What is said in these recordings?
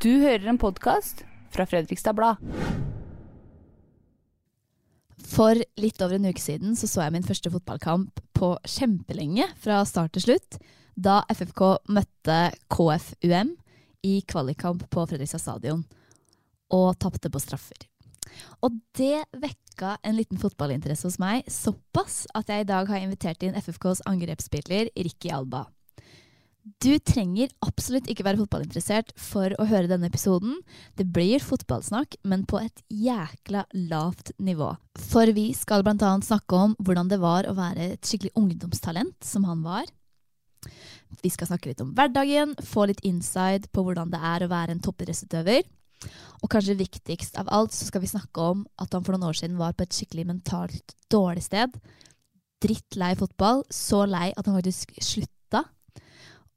Du hører en podkast fra Fredrikstad Blad. For litt over en uke siden så, så jeg min første fotballkamp på kjempelenge, fra start til slutt, da FFK møtte KFUM i kvalikkamp på Fredrikstad stadion, og tapte på straffer. Og det vekka en liten fotballinteresse hos meg, såpass at jeg i dag har invitert inn FFKs angrepsspiller Ricky Alba. Du trenger absolutt ikke være fotballinteressert for å høre denne episoden. Det blir fotballsnakk, men på et jækla lavt nivå. For vi skal annet snakke om hvordan det var å være et skikkelig ungdomstalent, som han var. Vi skal snakke litt om hverdagen, få litt inside på hvordan det er å være en toppidrettsutøver. Og kanskje viktigst av alt så skal vi snakke om at han for noen år siden var på et skikkelig mentalt dårlig sted. Drittlei fotball, så lei at han faktisk slutta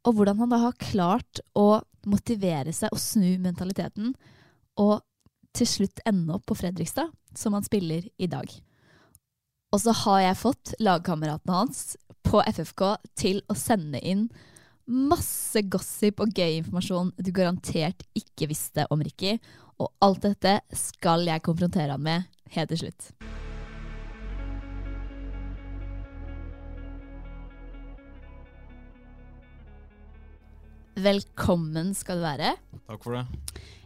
og hvordan han da har klart å motivere seg og snu mentaliteten, og til slutt ende opp på Fredrikstad, som han spiller i dag. Og så har jeg fått lagkameratene hans på FFK til å sende inn masse gossip og gøy informasjon du garantert ikke visste om Ricky, og alt dette skal jeg konfrontere han med helt til slutt. Velkommen skal du være. Takk for det.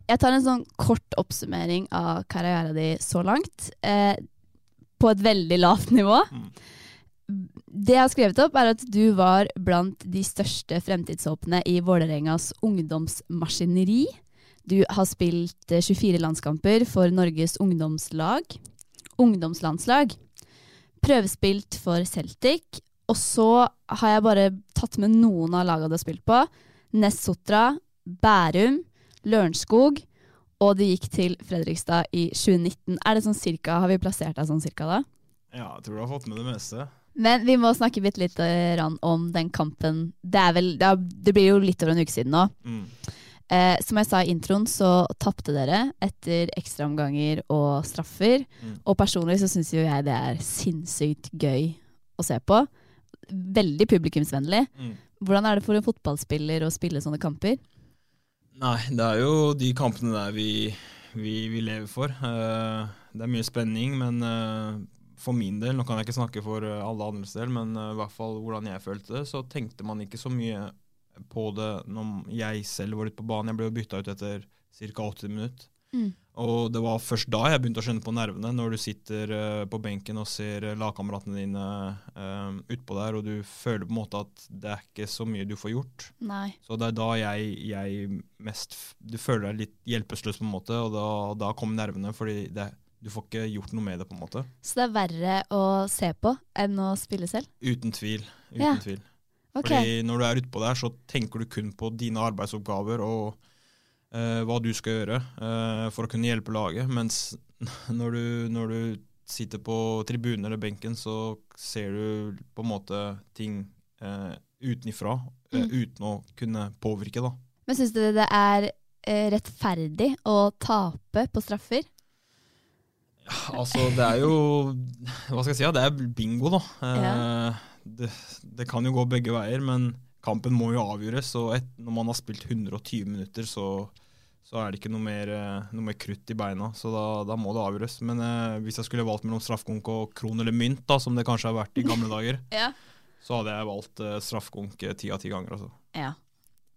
Jeg tar en sånn kort oppsummering av karrieren din så langt. Eh, på et veldig lavt nivå. Det jeg har skrevet opp, er at du var blant de største fremtidshåpene i Vålerengas ungdomsmaskineri. Du har spilt eh, 24 landskamper for Norges ungdomslag. Ungdomslandslag. Prøvespilt for Celtic. Og så har jeg bare tatt med noen av lagene du har spilt på. Nessotra, Bærum, Lørenskog, og du gikk til Fredrikstad i 2019. Er det sånn cirka, Har vi plassert deg sånn cirka da? Ja, jeg tror du har fått med det meste. Men vi må snakke litt, litt om den kampen. Det, vel, det blir jo litt over en uke siden nå. Mm. Eh, som jeg sa i introen, så tapte dere etter ekstraomganger og straffer. Mm. Og personlig så syns jo jeg det er sinnssykt gøy å se på. Veldig publikumsvennlig. Mm. Hvordan er det for en fotballspiller å spille sånne kamper? Nei, det er jo de kampene der vi, vi, vi lever for. Eh, det er mye spenning, men eh, for min del, nå kan jeg ikke snakke for eh, alle andres del, men i hvert fall hvordan jeg følte det, så tenkte man ikke så mye på det når jeg selv var ute på banen. Jeg ble jo bytta ut etter ca. 80 minutter. Mm. Og det var først da jeg begynte å skjønne på nervene, når du sitter eh, på benken og ser uh, lagkameratene dine uh, utpå der, og du føler på en måte at det er ikke så mye du får gjort. Nei. Så det er da jeg, jeg mest Du føler deg litt hjelpeløs, på en måte, og da, da kommer nervene, fordi det, du får ikke gjort noe med det, på en måte. Så det er verre å se på enn å spille selv? Uten tvil. Uten Ja. tvil. Okay. Fordi når du er utpå der, så tenker du kun på dine arbeidsoppgaver og eh, hva du skal gjøre eh, for å kunne hjelpe laget. Mens når du, når du sitter på tribunen eller benken, så ser du på en måte ting eh, utenifra, eh, Mm. uten å kunne påvirke, da. Men syns du det er eh, rettferdig å tape på straffer? Altså, det er jo Hva skal jeg si? Ja, det er bingo, da. Eh, Ja. det, det kan jo gå begge veier, men kampen må jo avgjøres. Og et, når man har spilt 120 minutter, så, så er det ikke noe mer, eh, noe mer krutt i beina. Så da, da må det avgjøres. Men eh, hvis jeg skulle valgt mellom straffekonk og kron eller mynt, da, som det kanskje har vært i gamle dager, Ja. så hadde jeg valgt eh, straffekonk eh, ti av ti ganger. Altså. Ja.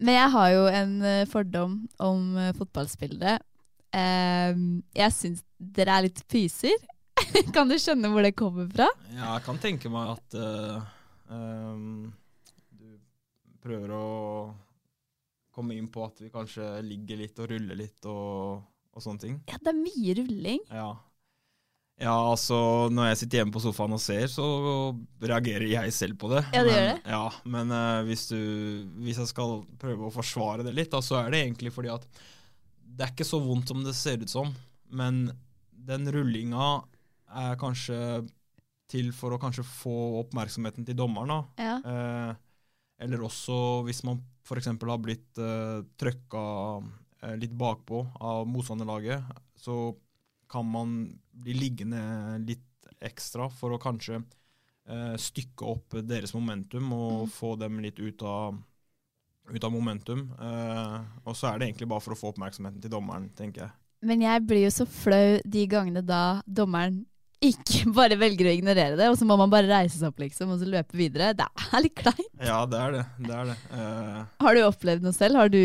Men jeg har jo en eh, fordom om fotballspillere. Eh, jeg syns dere er litt pyser. kan du skjønne hvor det kommer fra? Ja, jeg kan tenke meg at du prøver å komme inn på at vi kanskje ligger litt og ruller litt og, og sånne ting. Ja, det er mye rulling. Ja. Ja, altså når jeg sitter hjemme på sofaen og ser, så reagerer jeg selv på det. Ja, det men, gjør det. Ja, men uh, hvis, du, hvis jeg skal prøve å forsvare det litt, da, så er det egentlig fordi at det er ikke så vondt som det ser ut som. Men den rullinga er kanskje til for å kanskje få oppmerksomheten til dommeren. da. Ja. Eh, eller også hvis man f.eks. har blitt uh, trøkka uh, litt bakpå av motstanderlaget, så kan man bli liggende litt ekstra for å kanskje uh, stykke opp deres momentum og få dem litt ut av, ut av momentum. Uh, og så er det egentlig bare for å få oppmerksomheten til dommeren, tenker jeg. Men jeg blir jo så flau de gangene da dommeren ikke bare velger å ignorere det, og så må man bare reise seg opp liksom, og så løpe videre. Det er litt kleint. Ja, det er det. det, er det. Uh, Har du opplevd noe selv? Har du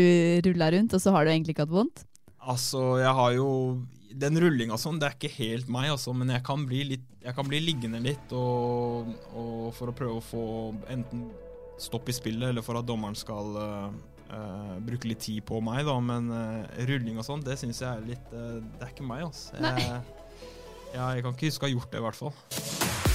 rulla rundt, og så har du egentlig ikke hatt vondt? Altså, jeg har jo Den rullinga sånn, det er ikke helt meg, altså, men jeg kan bli, litt, jeg kan bli liggende litt og, og for å prøve å få enten stopp i spillet, eller for at dommeren skal uh, uh, bruke litt tid på meg, da. Men rulling og sånn, det syns jeg er litt Det er ikke meg, altså. Nei. Ja, jeg kan ikke huske å ha gjort det, i hvert fall.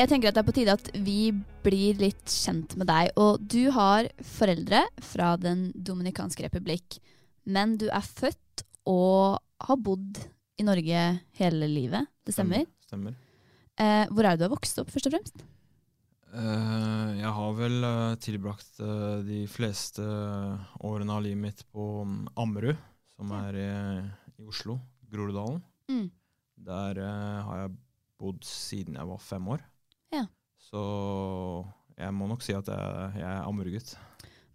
Jeg tenker at det er på tide at vi blir litt kjent med deg. Og du har foreldre fra Den dominikanske republikk, men du er født og har bodd i Norge hele livet. Det stemmer? Stemmer. Eh, hvor er det du har vokst opp, først og fremst? Uh, jeg har vel uh, tilbrakt uh, de fleste årene av livet mitt på um, Ammerud, som er i, Oslo, Groruddalen. Mm. Der har jeg bodd siden jeg var fem år. Ja. Så jeg må nok si at jeg, jeg er ammergutt.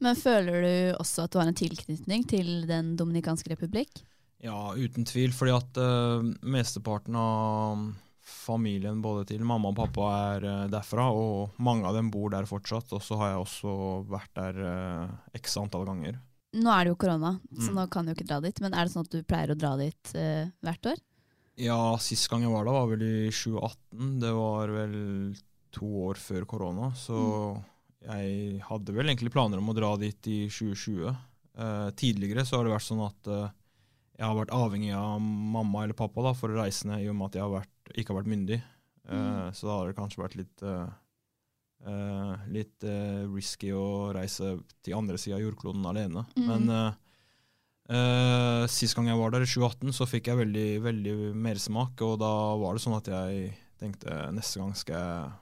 Men føler du også at du har en tilknytning til Den dominikanske republikk? Ja, uten tvil, fordi at uh, mesteparten av familien både til mamma og pappa er uh, derfra, og mange av dem bor der fortsatt. Og så har jeg også vært der uh, x antall ganger. Nå er det jo korona, så Mm. nå kan du ikke dra dit. Men er det sånn at du pleier å dra dit hvert år? Ja, sist gang jeg var der var vel i 2018. Det var vel to år før korona, så jeg hadde vel egentlig planer om å dra dit i 2020. Eh, tidligere så har det vært sånn at eh, jeg har vært avhengig av mamma eller pappa da, for å reise ned, i og med at jeg har vært, ikke har vært myndig. Eh, Så da har det kanskje vært litt eh, eh, litt eh, risky å reise til andre sida av jordkloden alene. Mm. Men Eh, sist gang jeg var der, i 2018, så fikk jeg veldig, veldig mersmak. Og da var det sånn at jeg tenkte neste gang skal jeg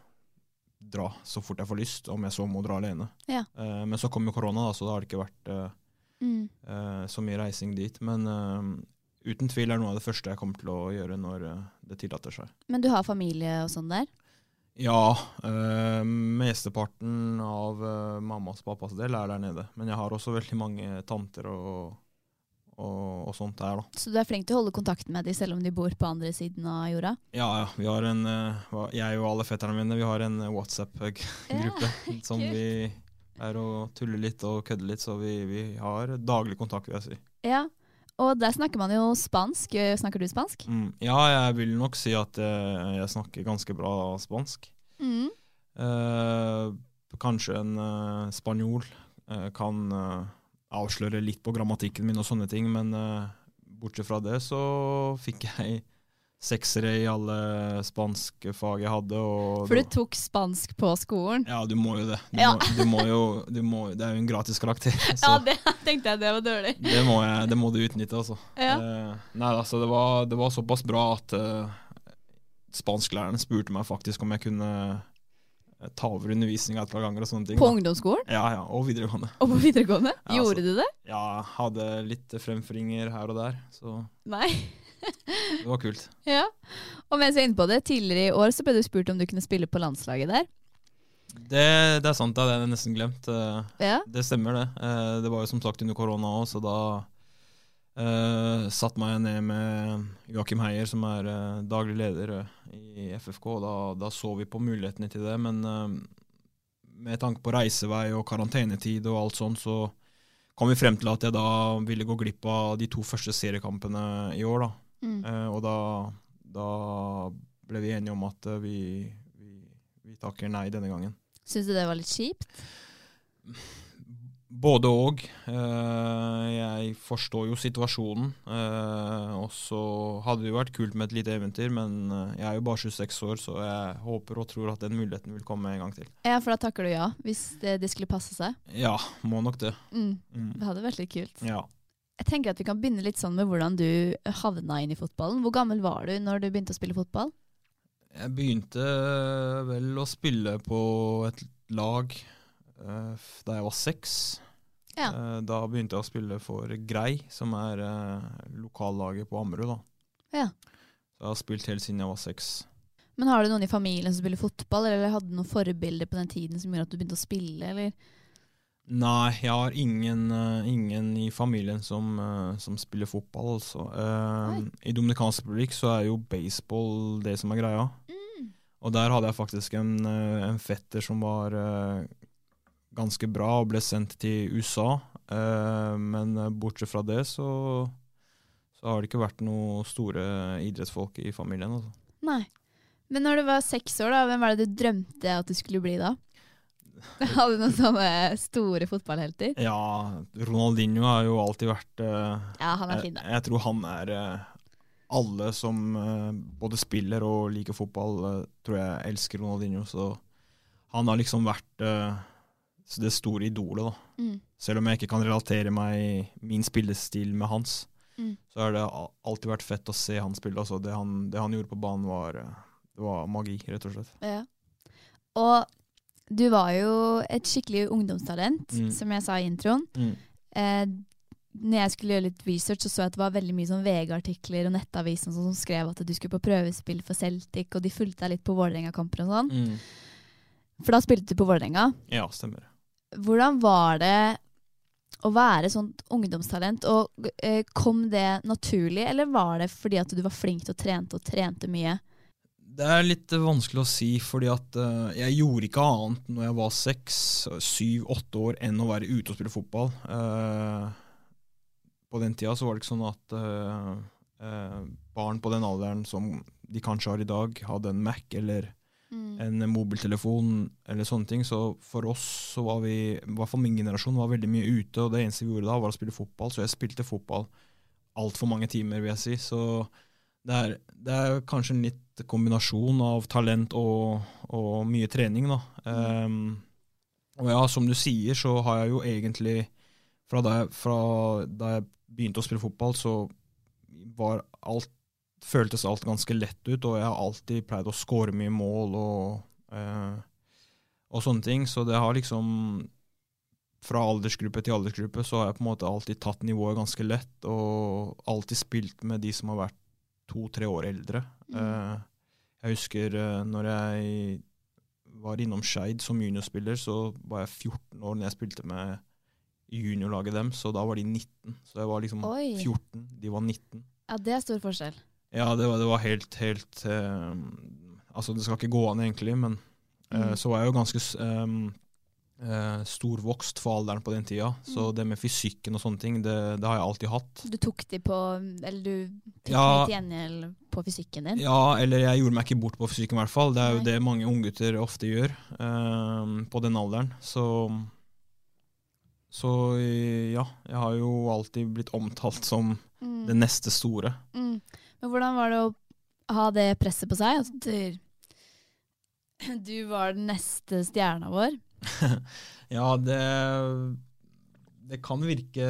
dra så fort jeg får lyst, om jeg så må dra alene. Ja. Uh, men så kom jo korona, da, så da har det ikke vært uh, Mm. så mye reising dit. Men uten tvil er det noe av det første jeg kommer til å gjøre når det tillater seg. Men du har familie og sånn der? Ja, Øh, mesteparten av øh, mammas og pappas del er der nede. Men jeg har også veldig mange tanter og, og, og sånt der, da. Så du er flink til å holde kontakten med dem selv om de bor på andre siden av jorda? Ja, ja. Vi har en, eh, jeg og alle fetterne mine vi har en eh, WhatsApp-gruppe som vi er og tuller litt og kødder litt, så vi, vi har daglig kontakt, vil jeg si. Ja. Og der snakker man jo spansk. Eh, Snakker du spansk? Mm. Ja, jeg vil nok si at jeg, jeg snakker ganske bra spansk. Mm. Eh, kanskje en eh, spanjol eh, kan avsløre litt på grammatikken min og sånne ting, men uh, bortsett fra det så fikk jeg seksere i alle spanske fag jeg hadde. For du tok spansk på skolen? Ja, du må jo det. Du Ja. må, du må jo, du må, det er jo en gratis karakter, Ja, det tenkte jeg det var dårlig. det, må jeg, det må du utnytte, altså. Ja. Eh, nei, altså, det var, det var såpass bra at uh, spansklæreren spurte meg faktisk om jeg kunne eh, ta over undervisninga et par ganger og sånne ting. På da. ungdomsskolen? Ja, ja, og videregående. Og på videregående? Ja, Gjorde så, du det? Ja, hadde litt fremføringer her og der, så Nei. det var kult. Ja. Og mens jeg er inne på det, tidligere i år så ble du spurt om du kunne spille på landslaget der. Det, det er sant, det hadde jeg nesten glemt. Eh, Ja. Det stemmer, det. Eh, Det var jo som sagt under korona òg, så da uh, satt meg ned med Joakim Heier, som er uh, daglig leder uh, i FFK. da, da, så vi på mulighetene til det. Men med tanke på reisevei og karantenetid og alt sånt, så kom vi frem til at jeg da ville gå glipp av de to første seriekampene i år. da. Mm. og da, da, ble vi enige om at vi, vi, vi takker nei denne gangen. Syns du det var litt kjipt? Både og. Uh, jeg forstår jo situasjonen. Uh, og så hadde det jo vært kult med et lite eventyr, men uh, jeg er jo bare 26 år, så jeg håper og tror at den muligheten vil komme en gang til. Ja, For da takker du ja, hvis det, det skulle passe seg? Ja, må nok det. Mm. Mm. Det hadde vært litt kult. Ja. Jeg tenker at Vi kan begynne litt sånn med hvordan du havna inn i fotballen. Hvor gammel var du når du begynte å spille fotball? Jeg begynte vel å spille på et lag da jeg var seks. Ja. Eh, da begynte jeg å spille for Grei, som er eh, lokallaget på Ammerud. Ja. Så jeg har spilt helt siden jeg var seks. Men har du noen i familien som spiller fotball, eller hadde du noen forbilder på den tiden som gjorde at du begynte å spille, eller? Nei, jeg har ingen, ingen i familien som, som spiller fotball. Altså. Uh, I Dominikansk republikk så er jo baseball det som er greia. Mm. Og der hadde jeg faktisk en, en fetter som var ganske bra og ble sendt til USA. Eh, men bortsett fra det så, så, har det ikke vært noen store idrettsfolk i familien. Altså. Nei. Men når du var seks år, da, hvem var det du drømte at du skulle bli da? Hadde du noen sånne store fotballhelter? Ja, Ronaldinho har jo alltid vært uh, Ja, han er fin da. Jeg, jeg tror han er Alle som både spiller og liker fotball, tror jeg elsker Ronaldinho. Så han har liksom vært det store idolet. da. Mm. Selv om jeg ikke kan relatere meg min spillestil med hans, mm. så har det alltid vært fett å se han spille. Altså, det, han, det, han, gjorde på banen, var, det var magi, rett og slett. Ja. Og du var jo et skikkelig ungdomstalent, mm. som jeg sa i introen. Mm. Eh, når jeg skulle gjøre litt research, så så jeg at det var veldig mye sånn VG-artikler og Nettavisen som skrev at du skulle på prøvespill for Celtic, og de fulgte deg litt på Vålerenga-kamper og sånn. Mm. For da spilte du på Vålerenga? Ja, stemmer. Hvordan var det å være sånt ungdomstalent? Og eh, Kom det naturlig, eller var det fordi at du var flink til å trene og trente mye? Det er litt vanskelig å si, fordi at uh, jeg gjorde ikke annet når jeg var seks, syv, åtte år enn å være ute og spille fotball. Uh, på den tida så var det ikke sånn at uh, barn på den alderen som de kanskje har i dag, hadde en Mac eller mm. en mobiltelefon eller sånne ting. Så for oss så var vi, i hvert fall min generasjon, var veldig mye ute. Og det eneste vi gjorde da, var å spille fotball. Så jeg spilte fotball altfor mange timer, vil jeg si. Så det er, det er kanskje en litt kombinasjon av talent og, og mye trening, da. Mm. Um, og ja, som du sier, så har jeg jo egentlig fra da, jeg, fra da jeg begynte å spille fotball, så var alt føltes alt ganske lett ut, og jeg har alltid pleid å score mye mål og, eh, og sånne ting. Så det har liksom Fra aldersgruppe til aldersgruppe så har jeg på en måte alltid tatt nivået ganske lett, og alltid spilt med de som har vært to-tre år eldre. Mm. Eh, jeg husker eh, når jeg var innom Skeid som juniorspiller, så var jeg 14 år når jeg spilte med juniorlaget dem, så da var de 19. Så jeg var liksom Oi. 14, de var 19. Ja, det er stor forskjell. Ja, det var, det var helt, helt eh, Altså, det skal ikke gå an, egentlig, men eh, mm. så var jeg jo ganske um, eh, storvokst for alderen på den tida. Mm. Så det med fysikken og sånne ting, det, det, har jeg alltid hatt. Du tok de på Eller du fikk ja, litt gjengjeld på fysikken din? Ja, eller jeg gjorde meg ikke bort på fysikken, i hvert fall. Det er Nei. jo det mange unggutter ofte gjør på den alderen. Så så ja, jeg har jo alltid blitt omtalt som mm. det neste store. Mm. Men hvordan var det å ha det presset på seg? Altså, du, du var den neste stjerna vår. ja, det, det kan virke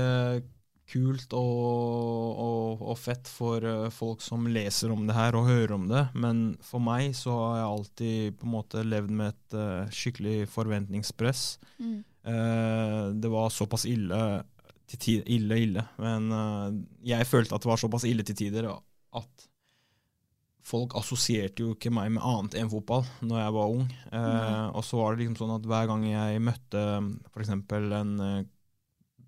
kult og, og, og, fett for uh, folk som leser om det her og hører om det, men for meg så har jeg alltid på en måte levd med et uh, skikkelig forventningspress. Mm. Uh, det var såpass ille, ille, ille, men jeg følte at det var såpass ille til tider at folk assosierte jo ikke meg med annet enn fotball når jeg var ung. Eh, og så var det liksom sånn at hver gang jeg møtte f.eks. en eh,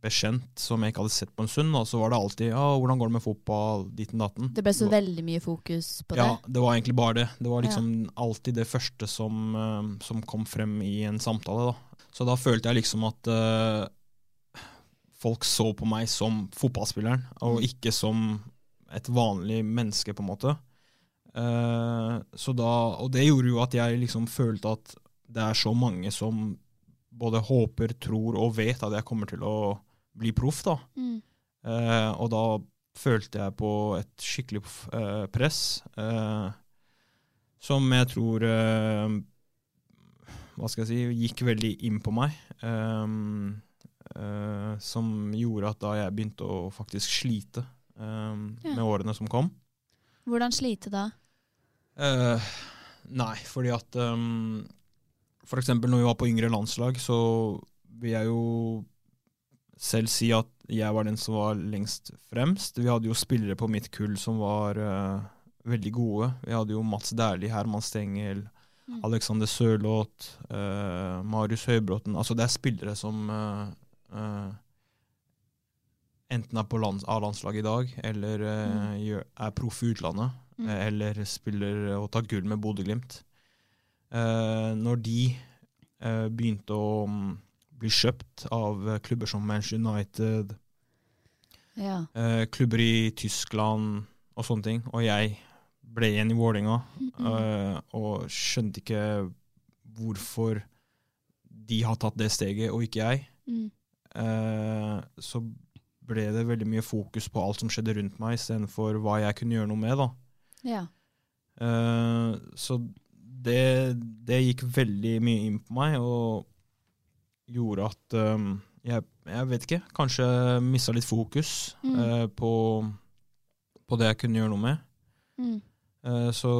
bekjent som jeg ikke hadde sett på en stund, så var det alltid ja, 'hvordan går det med fotball', ditten datten. Det ble så veldig mye fokus på det? Ja, det. var egentlig bare det. Det var liksom alltid det første som, eh, som kom frem i en samtale. da. Så da følte jeg liksom at eh, folk så på meg som fotballspilleren, og Mm. ikke som et vanlig menneske, på en måte. Uh, så da, og det gjorde jo at jeg liksom følte at det er så mange som både håper, tror og vet at jeg kommer til å bli proff. da. Mm. Uh, og da følte jeg på et skikkelig uh, press, som jeg tror Hva skal jeg si gikk veldig inn på meg. Um, som gjorde at da jeg begynte å faktisk slite eh, Ja. med årene som kom. Hvordan slite da? Uh, nei, fordi at um, For eksempel når vi var på yngre landslag, så vil jeg jo selv si at jeg var den som var lengst fremst. Vi hadde jo spillere på mitt kull som var uh, veldig gode. Vi hadde jo Mats Dæhlie, Herman Stengel, Mm. Alexander Sørloth, uh, Marius Høybråten. Altså det er spillere som uh, enten er på lands A-landslaget i dag, eller mm. gjør, er proff i utlandet, Mm. eh, eller spiller og tar gull med Bodø-Glimt. Eh, når de eh, begynte å mm, bli kjøpt av eh, klubber som Manchester United, Ja. eh, klubber i Tyskland og sånne ting, og jeg ble igjen i Vålerenga Mm. eh, og skjønte ikke hvorfor de har tatt det steget, og ikke jeg. Mm. Eh, så ble det veldig mye fokus på alt som skjedde rundt meg, istedenfor hva jeg kunne gjøre noe med. da. ja. Uh, så det, det gikk veldig mye inn på meg, og gjorde at eh, jeg, jeg vet ikke, kanskje mista litt fokus Mm. uh, på, på det jeg kunne gjøre noe med. Mm. Uh, så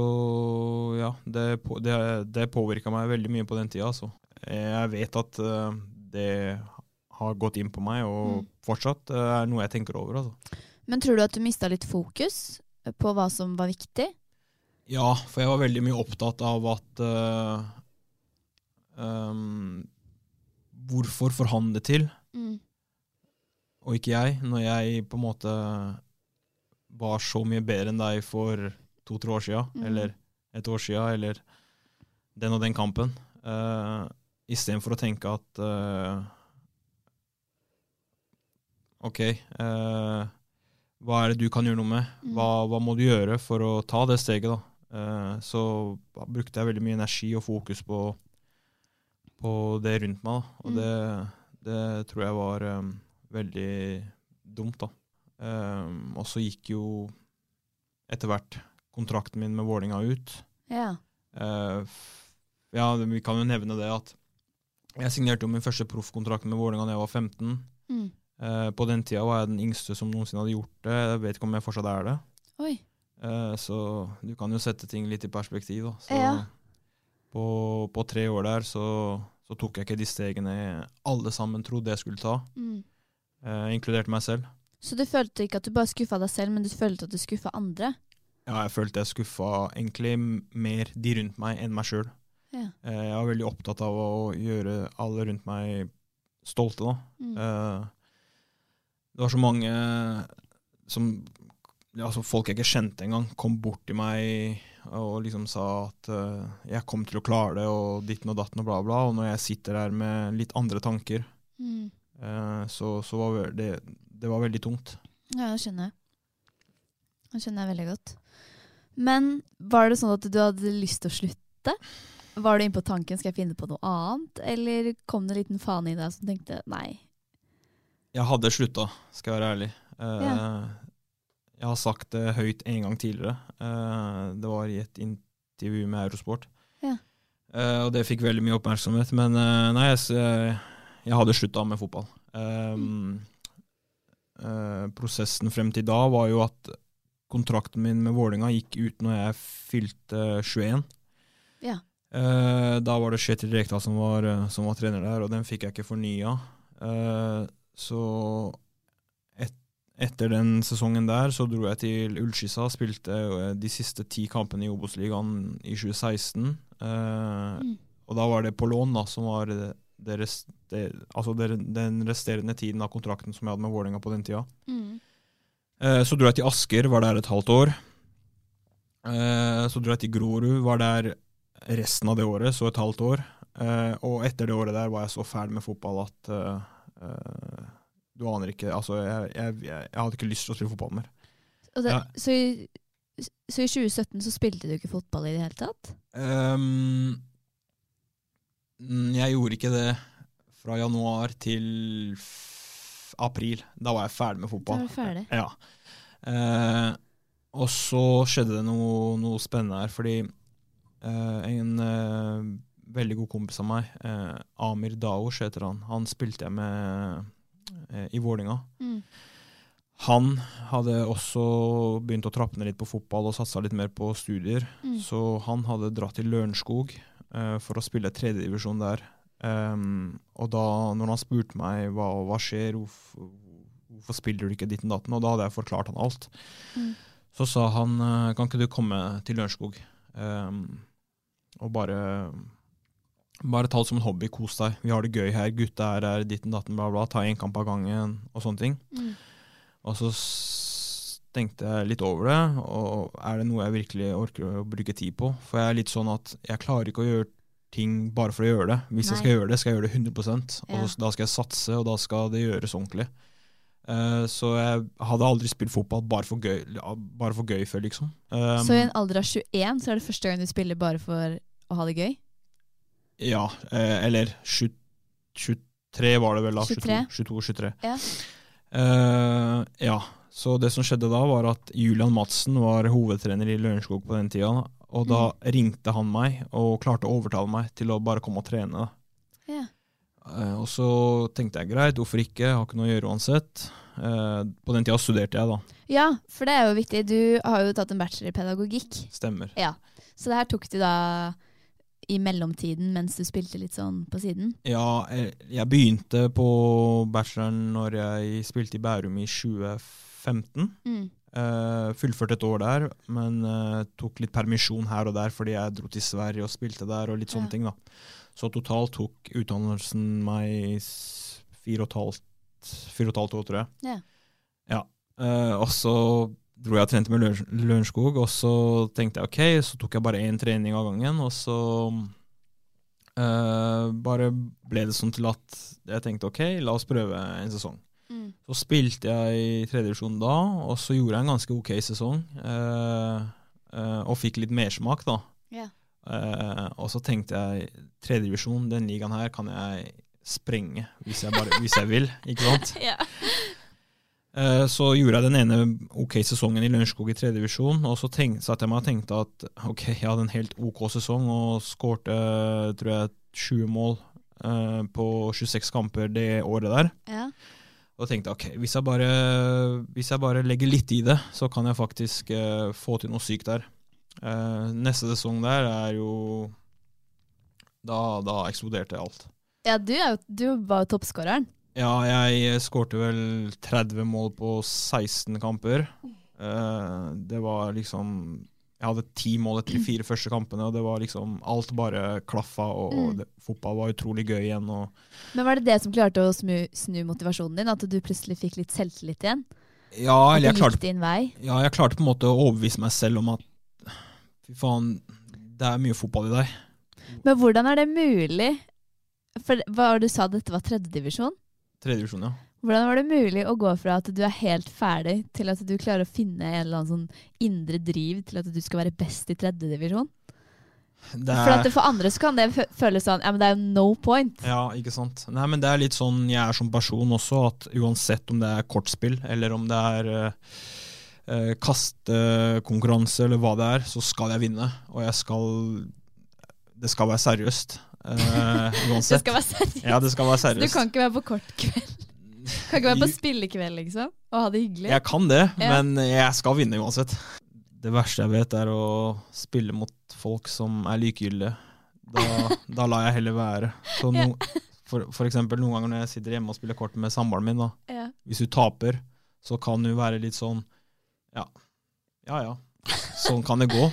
ja, det, det, det påvirka meg veldig mye på den tida. Altså. Jeg vet at det har gått inn på meg, og Mm. fortsatt eh, er noe jeg tenker over. Altså. Men tror du at du mista litt fokus på hva som var viktig? Ja, for jeg var veldig mye opptatt av at uh, um, Hvorfor får han det til, Mm. og ikke jeg? Når jeg på en måte var så mye bedre enn deg for to-tre år sia, Mm. eller et år sia, eller den og den kampen. Uh, Istedenfor å tenke at eh, OK, eh, hva er det du kan gjøre noe med? Mm. Hva, hva må du gjøre for å ta det steget, da? Eh, så brukte jeg veldig mye energi og fokus på, på det rundt meg, da. Og Mm. det, det tror jeg var um, veldig dumt, da. Um, og så gikk jo etter hvert kontrakten min med Vålinga ut. Ja. Uh, ja, vi kan jo nevne det at jeg signerte jo min første proffkontrakt med Vålinga da jeg var 15. Mm. Eh, på den tida var jeg den yngste som noensinne hadde gjort det. Jeg vet ikke om jeg fortsatt er det. Oi. Eh, så du kan jo sette ting litt i perspektiv. Da. Så Ja. på, på tre år der så, så tok jeg ikke de stegene alle sammen trodde jeg skulle ta, Mm. eh, inkludert meg selv. Så du følte ikke at du bare skuffa deg selv, men du følte at du skuffa andre? Ja, jeg følte jeg skuffa egentlig mer de rundt meg enn meg sjøl. Ja. Jeg var veldig opptatt av å gjøre alle rundt meg stolte. da. Mm. Eh, det var så mange som ja, altså folk jeg ikke kjente engang, kom bort til meg og liksom sa at uh, jeg kom til å klare det, og ditten og datten og bla, bla. Og når jeg sitter her med litt andre tanker, Mm. uh, så, så var det, det var veldig tungt. Ja, det skjønner jeg. Det skjønner jeg veldig godt. Men var det sånn at du hadde lyst til å slutte? Var du inne på tanken skal jeg finne på noe annet, eller kom det en liten fane i deg som tenkte nei? Jeg hadde slutta, skal jeg være ærlig. Eh, Ja. Jeg har sagt det høyt en gang tidligere. Eh, det var i et intervju med Eurosport. Ja. Eh, og det fikk veldig mye oppmerksomhet. Men eh, nei, jeg, jeg hadde slutta med fotball. Mm. prosessen frem til da var jo at kontrakten min med Vålinga gikk ut når jeg fylte 21. Ja. Eh, da var det Kjetil Rekdal som var, som var trener der, og den fikk jeg ikke fornya. Eh, så et, etter den sesongen der så dro jeg til Ullskissa, spilte eh, de siste ti kampene i Obos-ligaen i 2016. Eh, Mm. Og da var det på lån, da, som var det, det rest, det, altså det, den resterende tiden av kontrakten som jeg hadde med Vålerenga på den tida. Mm. Eh, så dro jeg til Asker, var der et halvt år. Eh, så dro jeg til Grorud, var der resten av det året, så et halvt år. Eh, og etter det året der var jeg så ferdig med fotball at eh, du aner ikke Altså, jeg, jeg, jeg, hadde ikke lyst til å spille fotball mer. Det, Ja. så, i, så i 2017 så spilte du ikke fotball i det hele tatt? Mm, jeg gjorde ikke det fra januar til april. Da var jeg ferdig med Da fotball. var du ferdig. Ja. Uh, og så skjedde det noe, noe spennende her, fordi uh, en eh, veldig god kompis av meg, eh, Amir Daosh heter han, han spilte jeg med eh, i Vålinga. Mm. Han hadde også begynt å trappe ned litt på fotball og satsa litt mer på studier. Mm. Så han hadde dratt til Lørenskog eh, for å spille tredjedivisjon der. Um, og da når han spurte meg hva, hva skjer, hvorfor, hvorfor spiller du ikke ditten datten, og da hadde jeg forklart han alt, Mm. så sa han eh, kan ikke du komme til Lørenskog um, og bare bare ta det som en hobby, kos deg. Vi har det gøy her, gutta her er ditten datten, bla, bla. Ta én kamp av gangen og sånne ting. Mm. Og så tenkte jeg litt over det, og er det noe jeg virkelig orker å bruke tid på? For jeg er litt sånn at jeg klarer ikke å gjøre ting bare for å gjøre det. Hvis jeg skal gjøre det, skal jeg gjøre det 100 Ja. og da skal jeg satse, og da skal det gjøres ordentlig. Uh, så jeg hadde aldri spilt fotball bare for gøy, bare for gøy før, liksom. Um, Så i en alder av 21 så er det første gang du spiller bare for å ha det gøy? Ja, eh, eller 20, 23 var det vel da. 23. 22-23. Ja. Eh, ja, så det som skjedde da var at Julian Madsen var hovedtrener i Lørenskog på den tida, og da Mm. ringte han meg og klarte å overtale meg til å bare komme og trene. Ja. Eh, og så tenkte jeg greit, hvorfor ikke, jeg har ikke noe å gjøre uansett. Eh, på den tida studerte jeg, da. Ja, for det er jo viktig. Du har jo tatt en bachelor i pedagogikk. Stemmer. Ja. Så det her tok du da i mellomtiden mens du spilte litt sånn på siden? Ja, jeg, begynte på bacheloren når jeg spilte i Bærum i 2015. Mm. Uh, fullførte et år der, men uh, tok litt permisjon her og der fordi jeg dro til Sverige og spilte der og litt sånne Ja. ting. da. Så totalt tok utdannelsen meg fire og et halvt, fire og et halvt år, tror jeg. Ja. Ja. Uh, og så dro jeg og trente med Løren- Lørenskog, og så tenkte jeg ok, så tok jeg bare én trening av gangen, og så uh, bare ble det sånn til at jeg tenkte ok, la oss prøve en sesong. Mm. Så spilte jeg i tredjevisjon da, og så gjorde jeg en ganske ok sesong. Uh, uh, og fikk litt mersmak, da. Eh, og så tenkte jeg tredjevisjon, den ligaen her kan jeg sprenge hvis jeg, bare, hvis jeg vil. Ikke sant? Ja. Eh, så gjorde jeg den ene ok sesongen i Lørenskog i tredjedivisjon, og så tenk, satt jeg meg og tenkte at ok, jeg hadde en helt ok sesong og skårte tror jeg 20 mål eh, på 26 kamper det året der. ja. Og tenkte ok, hvis jeg, bare, hvis jeg bare legger litt i det, så kan jeg faktisk eh, få til noe sykt der. Eh, neste sesong der er jo Da, da eksploderte alt. Ja, du, er jo, du var jo toppskåreren. Ja, jeg skårte vel 30 mål på 16 kamper. Eh, det var liksom Jeg hadde ti mål etter de fire første kampene, og det var liksom Alt bare klaffa, og, og Mm. det, fotball var utrolig gøy igjen. Men var det det som klarte å snu, snu motivasjonen din? At du plutselig fikk litt selvtillit igjen? ja, eller jeg klarte? Ja, jeg klarte på en måte å overbevise meg selv om at fy faen, det er mye fotball i deg. Men hvordan er det mulig? For hva du sa, dette var tredjedivisjon? Tredjedivisjon, ja. Hvordan var det mulig å gå fra at du er helt ferdig, til at du klarer å finne en eller annen sånn indre driv til at du skal være best i tredjedivisjon? For er, det for andre så kan det føles sånn Ja, men det er no point. ja, ikke sant. Nei, men det er litt sånn jeg er som person også, at uansett om det er kortspill, eller om det er uh, uh, kastekonkurranse, eller hva det er, så skal jeg vinne. Og jeg skal Det skal være seriøst. Uh, Det skal være seriøst. Ja, det skal være Så du kan ikke være på kortkveld? Kan ikke være på spillekveld, liksom? Og ha det hyggelig? Jeg kan det, Ja. men jeg skal vinne uansett. Det verste jeg vet, er å spille mot folk som er likegyldige. Da, da lar jeg heller være. Så no, for, for eksempel noen ganger når jeg sitter hjemme og spiller kort med samboeren min, da. Ja. hvis du taper, så kan du være litt sånn Ja, ja. ja. sånn kan det gå.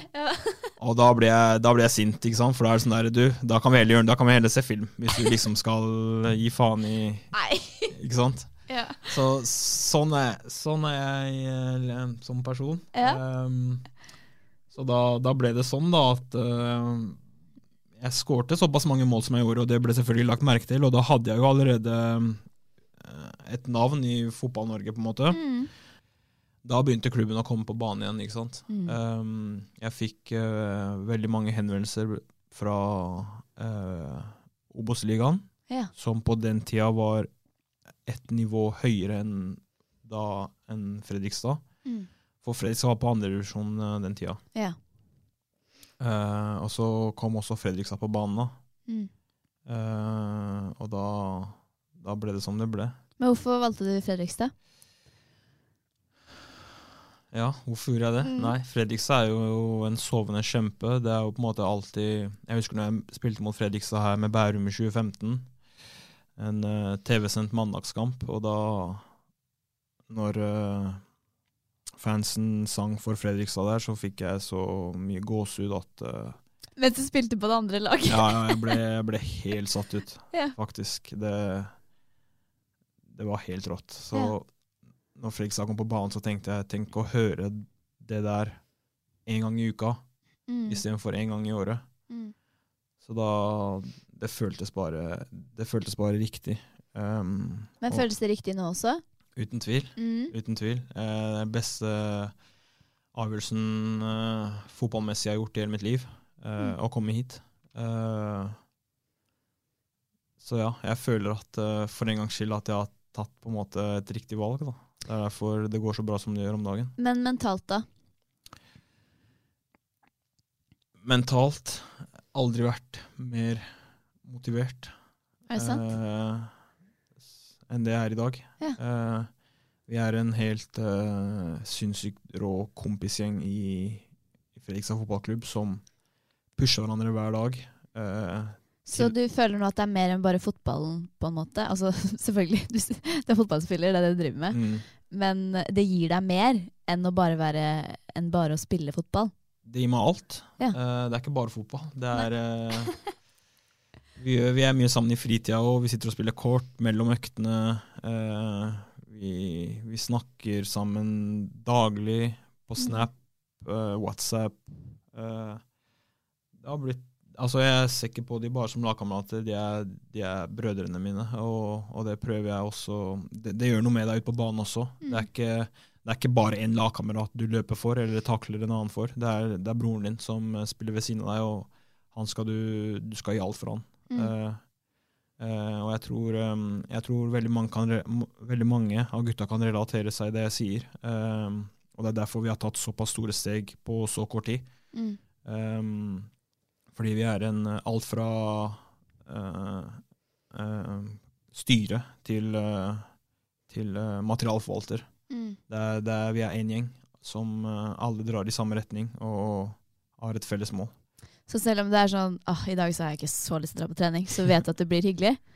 Og da blir, jeg, jeg sint, ikke sant? for da er det sånn der, du, da kan vi heller, da kan vi heller se film. Hvis du liksom skal gi faen i Nei. Ikke sant? Ja. Så sånn er, sånn er jeg som person. Ja. Um, så da, da ble det sånn, da, at uh, jeg skårte såpass mange mål som jeg gjorde, og det ble selvfølgelig lagt merke til, og da hadde jeg jo allerede eh, et navn i Fotball-Norge, på en måte. Mm. Da begynte klubben å komme på banen igjen, ikke sant. Mm. Um, jeg fikk uh, veldig mange henvendelser fra uh, Obos-ligaen, Ja. som på den tida var ett nivå høyere enn da enn Fredrikstad. Mm. For Fredrikstad var på andredivisjon uh, den tida. Ja. Uh, og så kom også Fredrikstad på banen, da. Mm. Eh, og da, da ble det som det ble. Men hvorfor valgte du Fredrikstad? Ja, hvorfor gjorde jeg det? Mm. Nei, Fredrikstad er jo en sovende kjempe. Det er jo på en måte alltid Jeg husker når jeg spilte mot Fredrikstad her med Bærum i 2015. En uh, TV-sendt mandagskamp, og da Når uh, fansen sang for Fredrikstad der, så fikk jeg så mye gåsehud at uh, Mens du spilte på det andre laget? Ja, ja, jeg ble, jeg ble helt satt ut, Ja. faktisk. Det, det var helt rått. Så Ja. Når Fredrikstad kom på banen, så tenkte jeg tenk å høre det der en gang i uka Mm. istedenfor en gang i året. Mm. Så da Det føltes bare, det føltes bare riktig. Um, Men og- føles det riktig nå også? Uten tvil. Mm. Uten tvil. Eh, den beste avgjørelsen eh, fotballmessig jeg har gjort i hele mitt liv. Eh, Å komme hit. Eh, så ja, jeg føler at eh, for en gangs skyld at jeg har tatt på en måte et riktig valg. Da. Det er derfor det går så bra som det gjør om dagen. Men mentalt, da? Mentalt aldri vært mer motivert. Er det sant? eh, enn det jeg er i dag. Ja. Eh, vi er en helt eh, sinnssykt rå kompisgjeng i, i Fredrikstad fotballklubb som pusher hverandre hver dag. Eh, Så du føler nå at det er mer enn bare fotballen, på en måte? Altså, selvfølgelig, du, du er fotballspiller, det er det du driver med. mm, Men det gir deg mer enn bare, være, enn bare å spille fotball. det gir meg alt. Ja. Uh, det er ikke bare fotball. Det er uh, vi, vi er mye sammen i fritida òg. vi sitter og spiller kort mellom øktene. Uh, vi, vi snakker sammen daglig på Snap, eh, WhatsApp. Det har blitt Altså, jeg er sikker på de bare som lagkamerater, de, de er brødrene mine. Og, og det prøver jeg også Det, det gjør noe med deg ute på banen også. Det, er ikke, det er ikke bare én lagkamerat du løper for eller takler en annen for. Det er, det er broren din som eh, spiller ved siden av deg, og han skal du, du skal gi alt for han. Mm. Uh, uh, og jeg tror, um, jeg tror veldig, mange kan, veldig mange av gutta kan relatere seg i det jeg sier. Eh, og det er derfor vi har tatt såpass store steg på så kort tid. Mm. Um, fordi vi er en eh, alt fra uh, uh, styre til, uh, til materialforvalter. Mm. Det er, det er, vi er én gjeng som alle drar i samme retning og har et felles mål. Så selv om det er sånn oh, i dag så har jeg ikke så lyst til å dra på trening, så vet du at det blir hyggelig?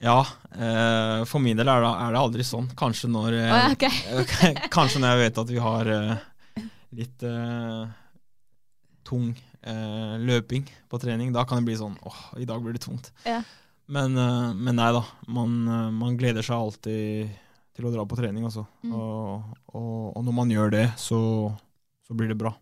Ja, eh, for min del er det, er det aldri sånn. Kanskje når, eh, oh, okay. kanskje når jeg vet at vi har eh, litt tung eh, løping på trening, da kan det bli sånn åh, i dag blir det tungt. Ja. Men, eh, men nei da, man, eh, man gleder seg alltid til å dra på trening, altså. Mm. Og, og, og når man gjør det, så, så blir det bra.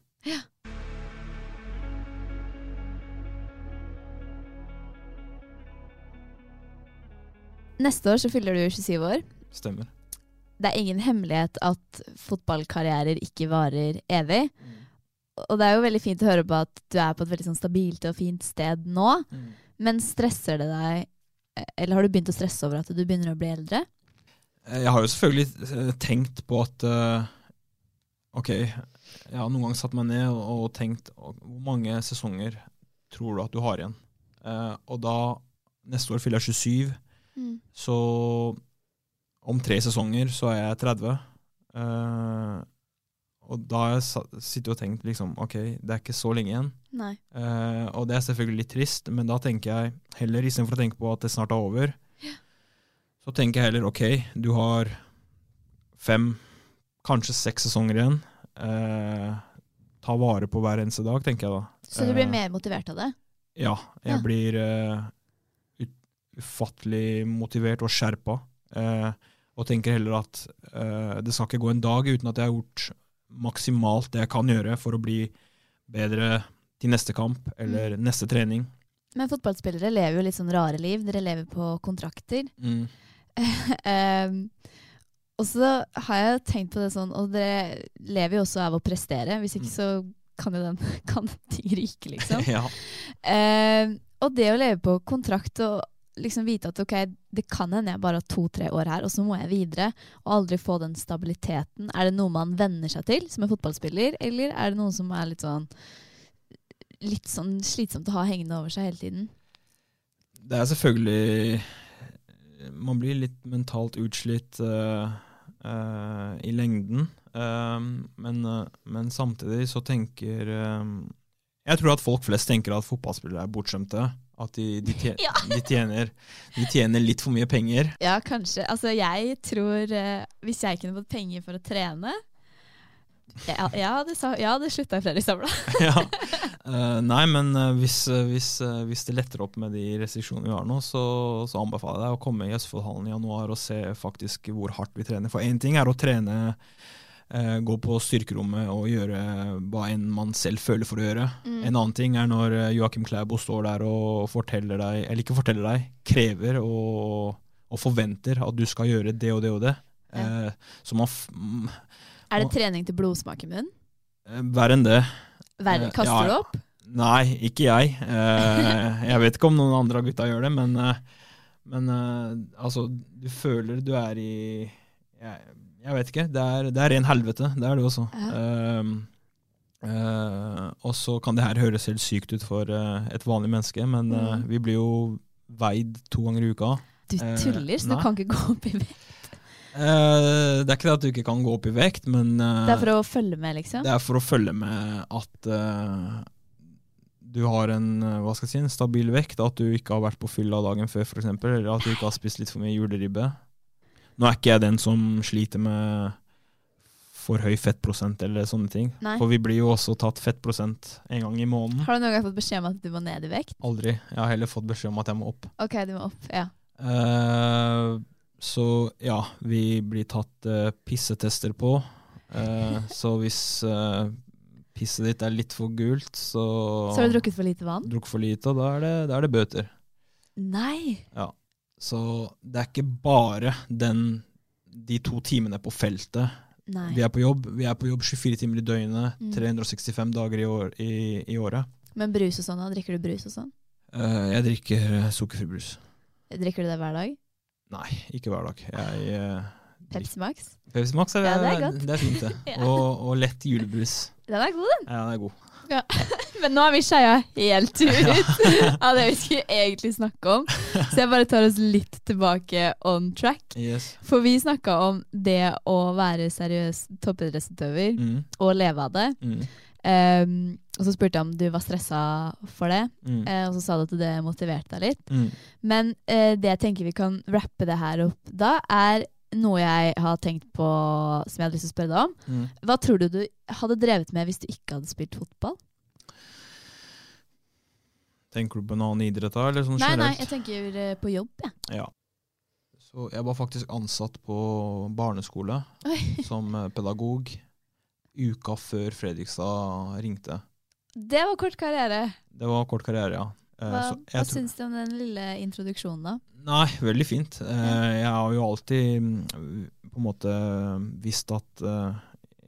Neste år så fyller du 27 år. Stemmer. Det er ingen hemmelighet at fotballkarrierer ikke varer evig. Og det er jo veldig fint å høre på at du er på et veldig sånn stabilt og fint sted nå. Men stresser det deg, eller har du begynt å stresse over at du begynner å bli eldre? Eh, Jeg har jo selvfølgelig eh, tenkt på at eh, Ok, jeg har noen ganger satt meg ned og, tenkt hvor mange sesonger tror du at du har igjen? Eh, og da, neste år fyller jeg 27, Mm. så om tre sesonger så er jeg 30. Eh, og da har jeg sittet og tenkt liksom, ok, det er ikke så lenge igjen. Eh, og det er selvfølgelig litt trist, men da tenker jeg heller, istedenfor å tenke på at det snart er over, så tenker jeg heller ok, du har fem, kanskje seks sesonger igjen. Eh, ta vare på hver eneste dag, tenker jeg da. Så du blir Eh, mer motivert av det? Ja, jeg Ja. blir eh, ut, ufattelig motivert og skjerpa. eh, og tenker heller at eh, det skal ikke gå en dag uten at jeg har gjort maksimalt det jeg kan gjøre for å bli bedre til neste kamp eller Mm. neste trening. Men fotballspillere lever jo litt sånn rare liv. Dere lever på kontrakter. Mm. Ehm, og så har jeg tenkt på det sånn, og dere lever jo også av å prestere. Hvis ikke så kan jo den kan ryke, liksom. ja. Ehm, og det å leve på kontrakt og liksom vite at ok, det kan hende jeg bare har to-tre år her, og så må jeg videre, og aldri få den stabiliteten. Er det noe man venner seg til som en fotballspiller, eller er det noe som er litt sånn litt sånn slitsomt å ha hengende over seg hele tiden? Det er selvfølgelig Man blir litt mentalt utslitt uh, uh, i lengden. Uh, men, men samtidig så tenker Jeg tror at folk flest tenker at fotballspillere er bortskjemte. At de, de, tjener, Ja. de, tjener, de tjener litt for mye penger. Ja, kanskje. Altså, jeg tror eh, Hvis jeg kunne fått penger for å trene Jeg, jeg hadde, jeg hadde slutta i Fredrikstad ja. uh, nei, men uh, hvis, uh, hvis, eh, hvis det letter opp med de restriksjonene vi har nå, så, så anbefaler jeg deg å komme i Østfoldhallen i januar og se faktisk hvor hardt vi trener. For én ting er å trene, gå på styrkerommet og gjøre hva enn man selv føler for å gjøre. Mm. En annen ting er når eh, Joakim Klæbo står der og forteller deg, eller ikke forteller deg, krever og, og forventer at du skal gjøre det og det og det. Eh, så man Er det trening til blodsmak i munnen? eh, Verre enn det. Verre. Eh, Kaster ja, du opp? Nei, ikke jeg. Eh, jeg vet ikke om noen andre av gutta gjør det, men, eh, men eh, altså, du føler du er i Jeg, jeg vet ikke. Det er, det er ren helvete. Det er det også. Ja. Um, uh, og så kan det her høres helt sykt ut for uh, et vanlig menneske, men Mm. vi blir jo veid to ganger i uka. Du tuller, så du kan ikke gå opp i vekt. Det er ikke det at du ikke kan gå opp i vekt, men Det er for å følge med, liksom? Det er for å følge med at du har en, hva skal jeg si, en stabil vekt. At du ikke har vært på fylla dagen før, f.eks. Eller at du ikke har spist litt for mye juleribbe. Nå er ikke jeg den som sliter med for høy fettprosent eller sånne ting. Nei. For vi blir jo også tatt fettprosent en gang i måneden. Har du noen gang fått beskjed om at du må ned i vekt? Aldri. Jeg har heller fått beskjed om at jeg må opp. Ok, du må opp. Ja. Uh, så ja, vi blir tatt uh, pissetester på. Uh, så hvis pisset ditt er litt for gult, så Så har du drukket for lite vann? drukket for lite, og da er det, da er det bøter. Nei! Ja. Så det er ikke bare den, de to timene på feltet Nei. vi er på jobb. Vi er på jobb 24 timer i døgnet, Mm. 365 dager i, år, i, i året. Men brus og sånn, da? Drikker du brus og sånn? Uh, jeg drikker eh, sukkerfri brus. Drikker du det hver dag? Nei, ikke hver dag. Jeg uh, Pepsi Max? Pepsi Max er, Ja, det er det er fint, det. Ja. og, og lett julebrus. Den er god, den. Ja, den er god. Men nå har vi skeia helt ut av det vi skulle egentlig snakke om. Så jeg bare tar oss litt tilbake on track. Yes. For vi snakka om det å være seriøs toppidrettsutøver Mm. og leve av det. Mm. Um, og så spurte jeg om du var stressa for det, Mm. uh, og så sa du at det motiverte deg litt. Mm. Men uh, det jeg tenker vi kan rappe det her opp da, er noe jeg har tenkt på som jeg hadde lyst til å spørre deg om. Mm. Hva tror du du hadde drevet med hvis du ikke hadde spilt fotball? Tenker du på en annen idrett da, eller sånn Nei, nei, jeg tenker eh, på jobb, jeg. Ja. Så jeg var faktisk ansatt på barneskole Oi. som eh, pedagog uka før Fredrikstad ringte. Det var kort karriere. Det var kort karriere, ja. Eh, Hva, hva syns du om den lille introduksjonen, da? Nei, veldig fint. Eh, jeg har jo alltid mm, på en måte visst at eh,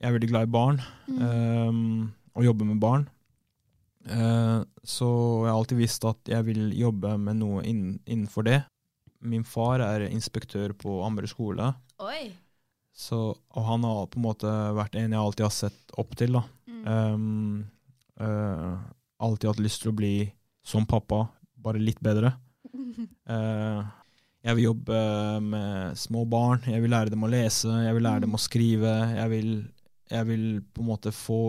jeg er veldig glad i barn, Mm. og jobber med barn. Så jeg har alltid visst at jeg vil jobbe med noe innenfor det. Min far er inspektør på Ammerud skole, Oi! så, og han har på en måte vært en jeg alltid har sett opp til. da. Mm. Um, uh, alltid hatt lyst til å bli som pappa, bare litt bedre. Uh, jeg vil jobbe med små barn, jeg vil lære dem å lese, jeg vil lære dem å skrive. Jeg vil, jeg vil på en måte få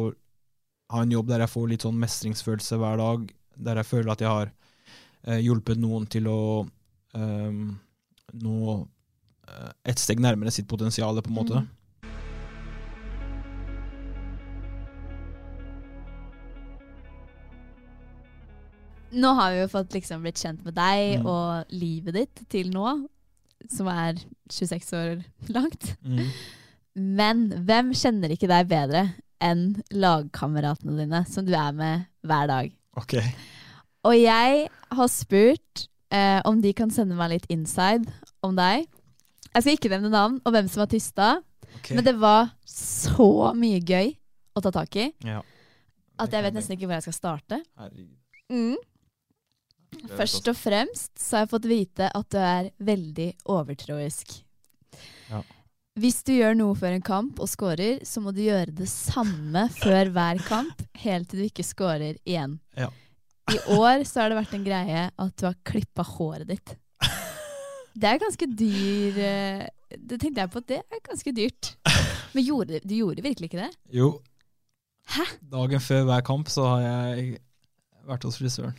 ha en jobb der jeg får litt sånn mestringsfølelse hver dag, der jeg føler at jeg har uh, hjulpet noen til å um, nå eh, et steg nærmere sitt potensial, på en måte. Mm. Nå har vi jo fått liksom blitt kjent med deg Mm. og livet ditt til nå, som er 26 år langt. Mm. Men hvem kjenner ikke deg bedre enn lagkameratene dine, som du er med hver dag? Ok. Og jeg har spurt eh, om de kan sende meg litt inside om deg. Jeg skal ikke nevne navn og hvem som har tysta, okay. men det var så mye gøy å ta tak i ja. at jeg vet nesten ikke hvor jeg skal starte. Herregud. Mm. Først og fremst så har jeg fått vite at du er veldig overtroisk. Ja. Hvis du gjør noe før en kamp og scorer, så må du gjøre det samme før hver kamp, helt til du ikke scorer igjen. Ja. I år så har det vært en greie at du har klippa håret ditt. Det er ganske dyr eh, Det tenkte jeg på at det er ganske dyrt. Men gjorde, du gjorde virkelig ikke det? Jo. Hæ? Dagen før hver kamp så har jeg vært hos frisøren.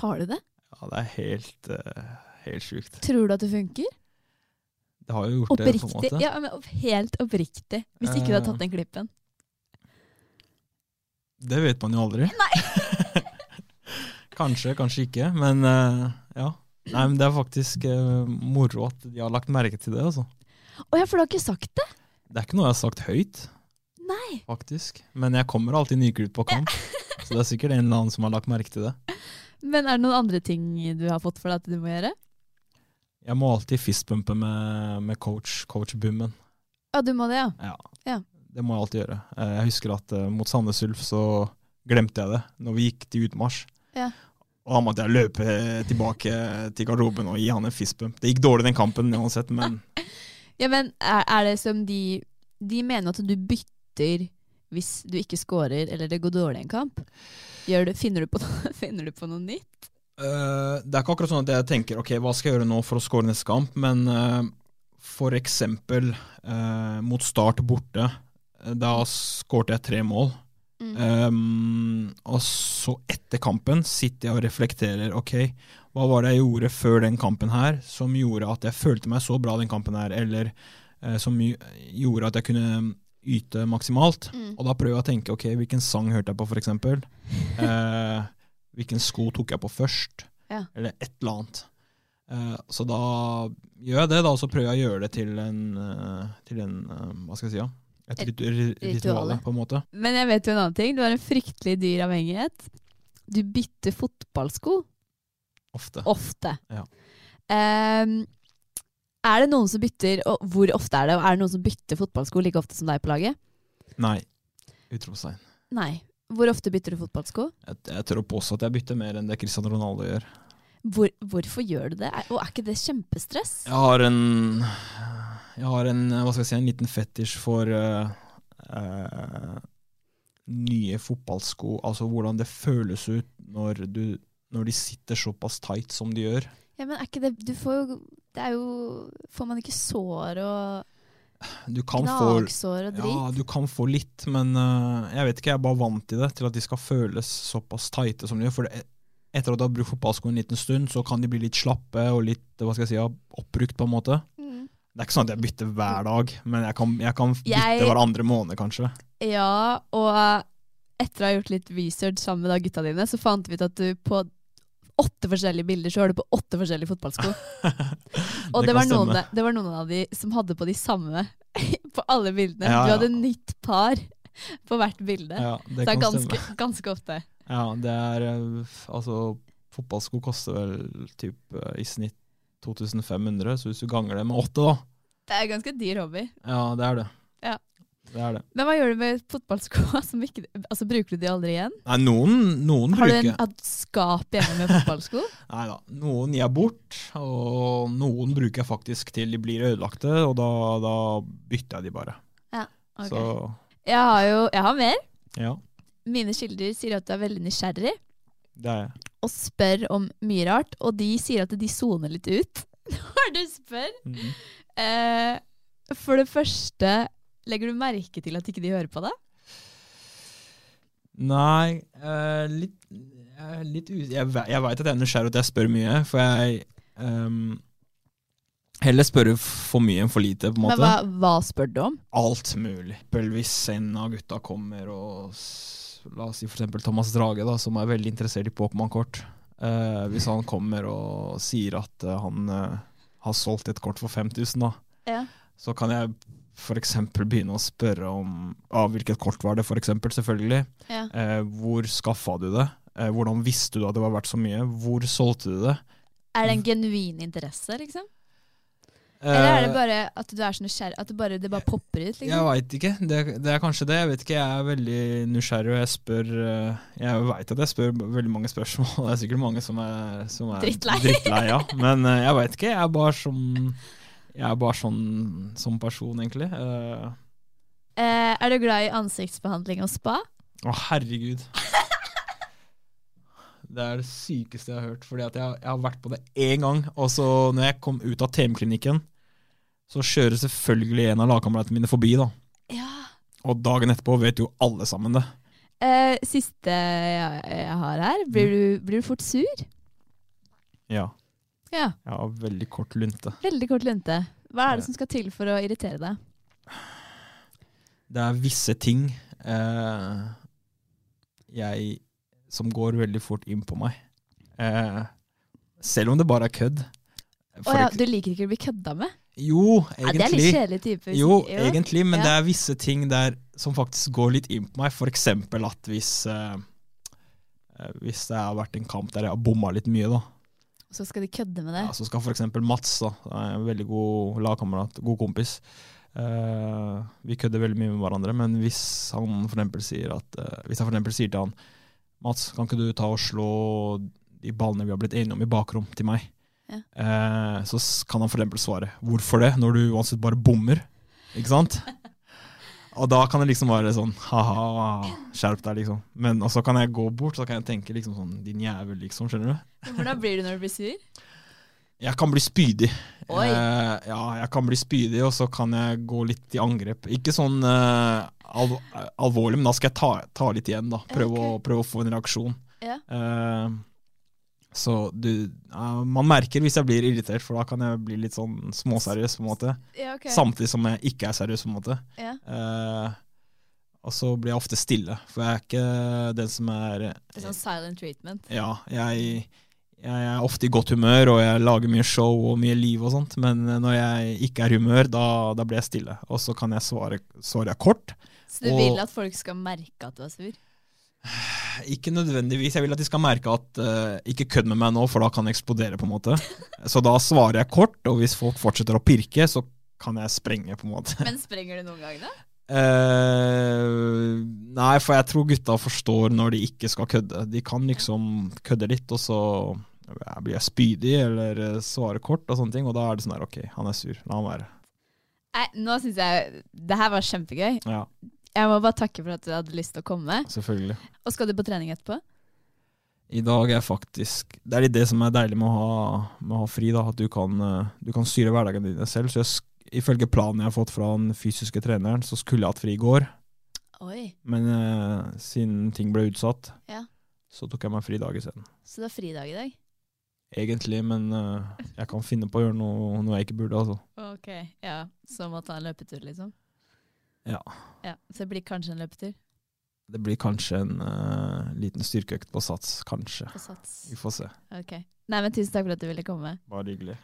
Har du det? Ja, det er helt, uh, helt sjukt. Tror du at det funker? Det har jo gjort det, på en måte. Ja, men helt oppriktig. Hvis ikke du har tatt den klippen. Det vet man jo aldri. Nei! kanskje, kanskje ikke. Men uh, ja. Nei, men det er faktisk uh, moro at de har lagt merke til det. Altså. Å ja, for du har ikke sagt det? Det er ikke noe jeg har sagt høyt, Nei. faktisk. Men jeg kommer alltid nyklipt på kamp. Så det er sikkert en eller annen som har lagt merke til det. Men er det noen andre ting du har fått for deg at du må gjøre? Jeg må alltid fistbumpe med, med coach, coach Bummen. Ja, du må det, ja. Ja. Ja. Det må jeg alltid gjøre. Eh, Jeg husker at eh, mot Sandnes Ulf så glemte jeg det når vi gikk til utmarsj. Ja. Og da måtte jeg løpe tilbake til garderoben og gi han en fistbump. Det gikk dårlig den kampen uansett, men Ja, men er, er det som de De mener at du bytter hvis du ikke scorer eller det går dårlig i en kamp? Du, finner, du på noe, finner du på noe nytt? Uh, det er ikke akkurat sånn at jeg tenker ok, hva skal jeg gjøre nå for å score neste kamp, men uh, for eksempel eh, mot Start borte, eh, da skårte jeg tre mål. Mm. Um, og så etter kampen sitter jeg og reflekterer. Ok, hva var det jeg gjorde før den kampen her som gjorde at jeg følte meg så bra den kampen her, eller eh, som gjorde at jeg kunne yte maksimalt? Mm. Og da prøver jeg å tenke ok, hvilken sang hørte jeg på, eksempel? Eh, hvilken sko tok jeg på først? Ja. Eller et eller annet. Eh, så da gjør jeg det, da, og så prøver jeg å gjøre det til en, eh, til en eh, Hva skal jeg si? Ja? Et Et ritual, rituale. på en måte. Men jeg vet jo en annen ting. Du har en fryktelig dyr avhengighet. Du bytter fotballsko Ofte. ofte. Ja. Ehm, er det noen som bytter, og hvor ofte er det? Og er det noen som bytter fotballsko like ofte som deg på laget? Nei. Utropstegn. Nei. Hvor ofte bytter du fotballsko? Jeg, jeg tør å påstå at jeg bytter mer enn det Cristiano Ronaldo gjør. Hvor, hvorfor gjør du det? Og er ikke det kjempestress? Jeg har en Jeg har en, hva skal jeg si, en liten fetisj for uh, uh, nye fotballsko. Altså hvordan det føles ut når, du, når de sitter såpass tight som de gjør. Ja, men er ikke det Du får jo Det er jo Får man ikke sår og knagsår gnagsår og drit? ja, du kan få litt, men uh, jeg vet ikke, jeg er bare vant til det. Til at de skal føles såpass tighte som de gjør. For det, etter at du har brukt fotballsko en liten stund, så kan de bli litt slappe og litt hva skal jeg si, oppbrukt, på en måte. Mm. Det er ikke sånn at jeg bytter hver dag, men jeg kan, jeg kan bytte Jeg- hver andre måned, kanskje. Ja, og etter å ha gjort litt research sammen med gutta dine, så fant vi ut at du på åtte forskjellige bilder så har du på åtte forskjellige fotballsko. Og det, var noen, det var noen av de som hadde på de samme på alle bildene. Ja, Du ja. hadde nytt par på hvert bilde. Ja, så det det er ganske, ganske ofte. Ja, det er eh, Altså, fotballsko koster vel typ eh, i snitt 2500, så hvis du ganger det med åtte, da Det er ganske dyr hobby. Ja, det er det. Ja. Det er det. Men hva gjør du med fotballskoa? Altså, bruker du de aldri igjen? Nei, noen, noen Har du en, et skap hjemme med fotballsko? Nei da. Noen gir jeg bort, og noen bruker jeg faktisk til de blir ødelagte, og da, da bytter jeg de bare. Ja, Ok. Så Jeg har jo jeg har mer. ja, Mine kilder sier at du er veldig nysgjerrig det er jeg. og spør om mye rart, og de sier at de soner litt ut når du spør. Mhm. Eh, for det første, legger du merke til at ikke de hører på deg? Nei, uh, litt, jeg er litt Jeg, jeg veit at jeg er nysgjerrig at jeg spør mye, for jeg um, Heller spørre for mye enn for lite, på en Men hva, hva spør du om? Alt mulig. Hvis en av gutta kommer og La oss si eksempel Thomas Drage, da, som er veldig interessert i Pokémon-kort. Uh, hvis han kommer og sier at eh, han eh, har solgt et kort for 5000, da, Ja. så kan jeg f.eks. begynne å spørre om ah, hvilket kort var det, for eksempel, selvfølgelig. Ja. Eh, hvor skaffa du det? Eh, hvordan visste du at det var verdt så mye? Hvor solgte du det? Er det en genuin interesse, liksom? Eller er det Eh, bare at du er så nysgjerrig At det bare, det bare popper ut? Jeg liksom? veit ikke. Det, det er kanskje det. Jeg vet ikke, jeg er veldig nysgjerrig, og jeg spør eh, Jeg veit at jeg spør veldig mange spørsmål. Det er sikkert mange som er, som er Drittlei. drittlei, ja. Men eh, jeg veit ikke. Jeg er bare som Jeg er bare sånn som person, egentlig. Uh, Eh, er du glad i ansiktsbehandling og spa? Å, herregud. Det er det sykeste jeg har hørt. Fordi jeg, jeg har vært på det én gang. Og så når jeg kom ut av TM-klinikken, så kjører selvfølgelig en av lagkameratene mine forbi. da. Ja. Og dagen etterpå vet jo alle sammen det. Eh, siste jeg, jeg har her. Blir du, blir du fort sur? Ja. Ja. ja og veldig kort lunte. Veldig kort lunte. Hva er det som skal til for å irritere deg? Det er visse ting eh, jeg som går veldig fort inn på meg. Eh, selv om det bare er kødd. Å ja, du liker ikke å bli kødda med? Jo, Ja, det er litt kjedelig type. Jo, Jo, egentlig, men Ja. det er visse ting der som faktisk går litt inn på meg. For eksempel at hvis eh, eh, Hvis det har vært en kamp der jeg har bomma litt mye, da. Så skal de kødde med det? Ja, så skal eksempel Mats, da, en veldig god lagkamerat, god kompis uh, Vi kødder veldig mye med hverandre, men hvis han for sier at uh, Hvis jeg for sier til han Mats, kan ikke du ta og slå de ballene vi har blitt enige om i bakrom, til meg? Ja. Uh, så kan han for svare hvorfor det, når du uansett bare bommer. Ikke sant? Og da kan det liksom være sånn ha-ha, skjerp deg, liksom. Men så kan jeg gå bort så kan jeg tenke liksom sånn din jævel, liksom. Skjønner du? Hvordan blir du når du blir sur? Jeg kan bli spydig. Oi. Eh, ja, jeg kan bli spydig, og så kan jeg gå litt i angrep. Ikke sånn eh, alv alvorlig, men da skal jeg ta, ta litt igjen, da. Prøve, å, prøve å få en reaksjon. Ja. Eh, så du uh, Man merker hvis jeg blir irritert, for da kan jeg bli litt sånn småseriøs, på en måte. Ja, okay. Samtidig som jeg ikke er seriøs, på en måte. Ja. Uh, og så blir jeg ofte stille, for jeg er ikke den som er Det er sånn silent treatment. ja, jeg, jeg er ofte i godt humør, og jeg lager mye show og mye liv og sånt, men når jeg ikke er i humør, da, da blir jeg stille. Og så kan jeg svare, svare kort. Så du Og- vil at folk skal merke at du er sur? Ikke nødvendigvis. Jeg vil at de skal merke at uh, ikke kødd med meg nå, for da kan jeg eksplodere, på en måte. Så da svarer jeg kort, og hvis folk fortsetter å pirke, så kan jeg sprenge, på en måte. Men sprenger du noen gang, da? Uh, nei, for jeg tror gutta forstår når de ikke skal kødde. De kan liksom kødde litt, og så blir jeg spydig eller eh, svarer kort, og sånne ting, og da er det sånn her, ok, han er sur, la han være. Nei, nå syns jeg Det her var kjempegøy. Ja, Jeg må bare takke for at du hadde lyst til å komme. selvfølgelig. Og skal du på trening etterpå? I dag er faktisk Det er litt det som er deilig med å ha, med å ha fri, da, at du kan, eh, du kan styre hverdagen din selv. Så jeg, ifølge planen jeg har fått fra den fysiske treneren, så skulle jeg hatt fri i går. Oi, Men eh, siden ting ble utsatt, Ja. så tok jeg meg fri i dag isteden. så det er fridag i dag? Egentlig, men eh, jeg kan finne på å gjøre noe, noe jeg ikke burde. altså. Ok, ja. Som å ta en løpetur, liksom? Ja. Ja, Så det blir kanskje en løpetur Det blir kanskje en uh, liten styrkeøkt på sats. Kanskje. på sats? Vi får se. Ok. Nei, men tusen takk for at du ville komme. Bare hyggelig.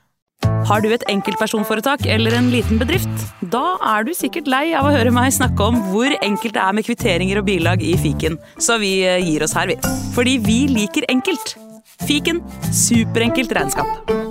Har du et enkeltpersonforetak eller en liten bedrift? Da er du sikkert lei av å høre meg snakke om hvor enkelt det er med kvitteringer og bilag i fiken, så vi eh, gir oss her, vi. Fordi vi liker enkelt. Fiken superenkelt regnskap.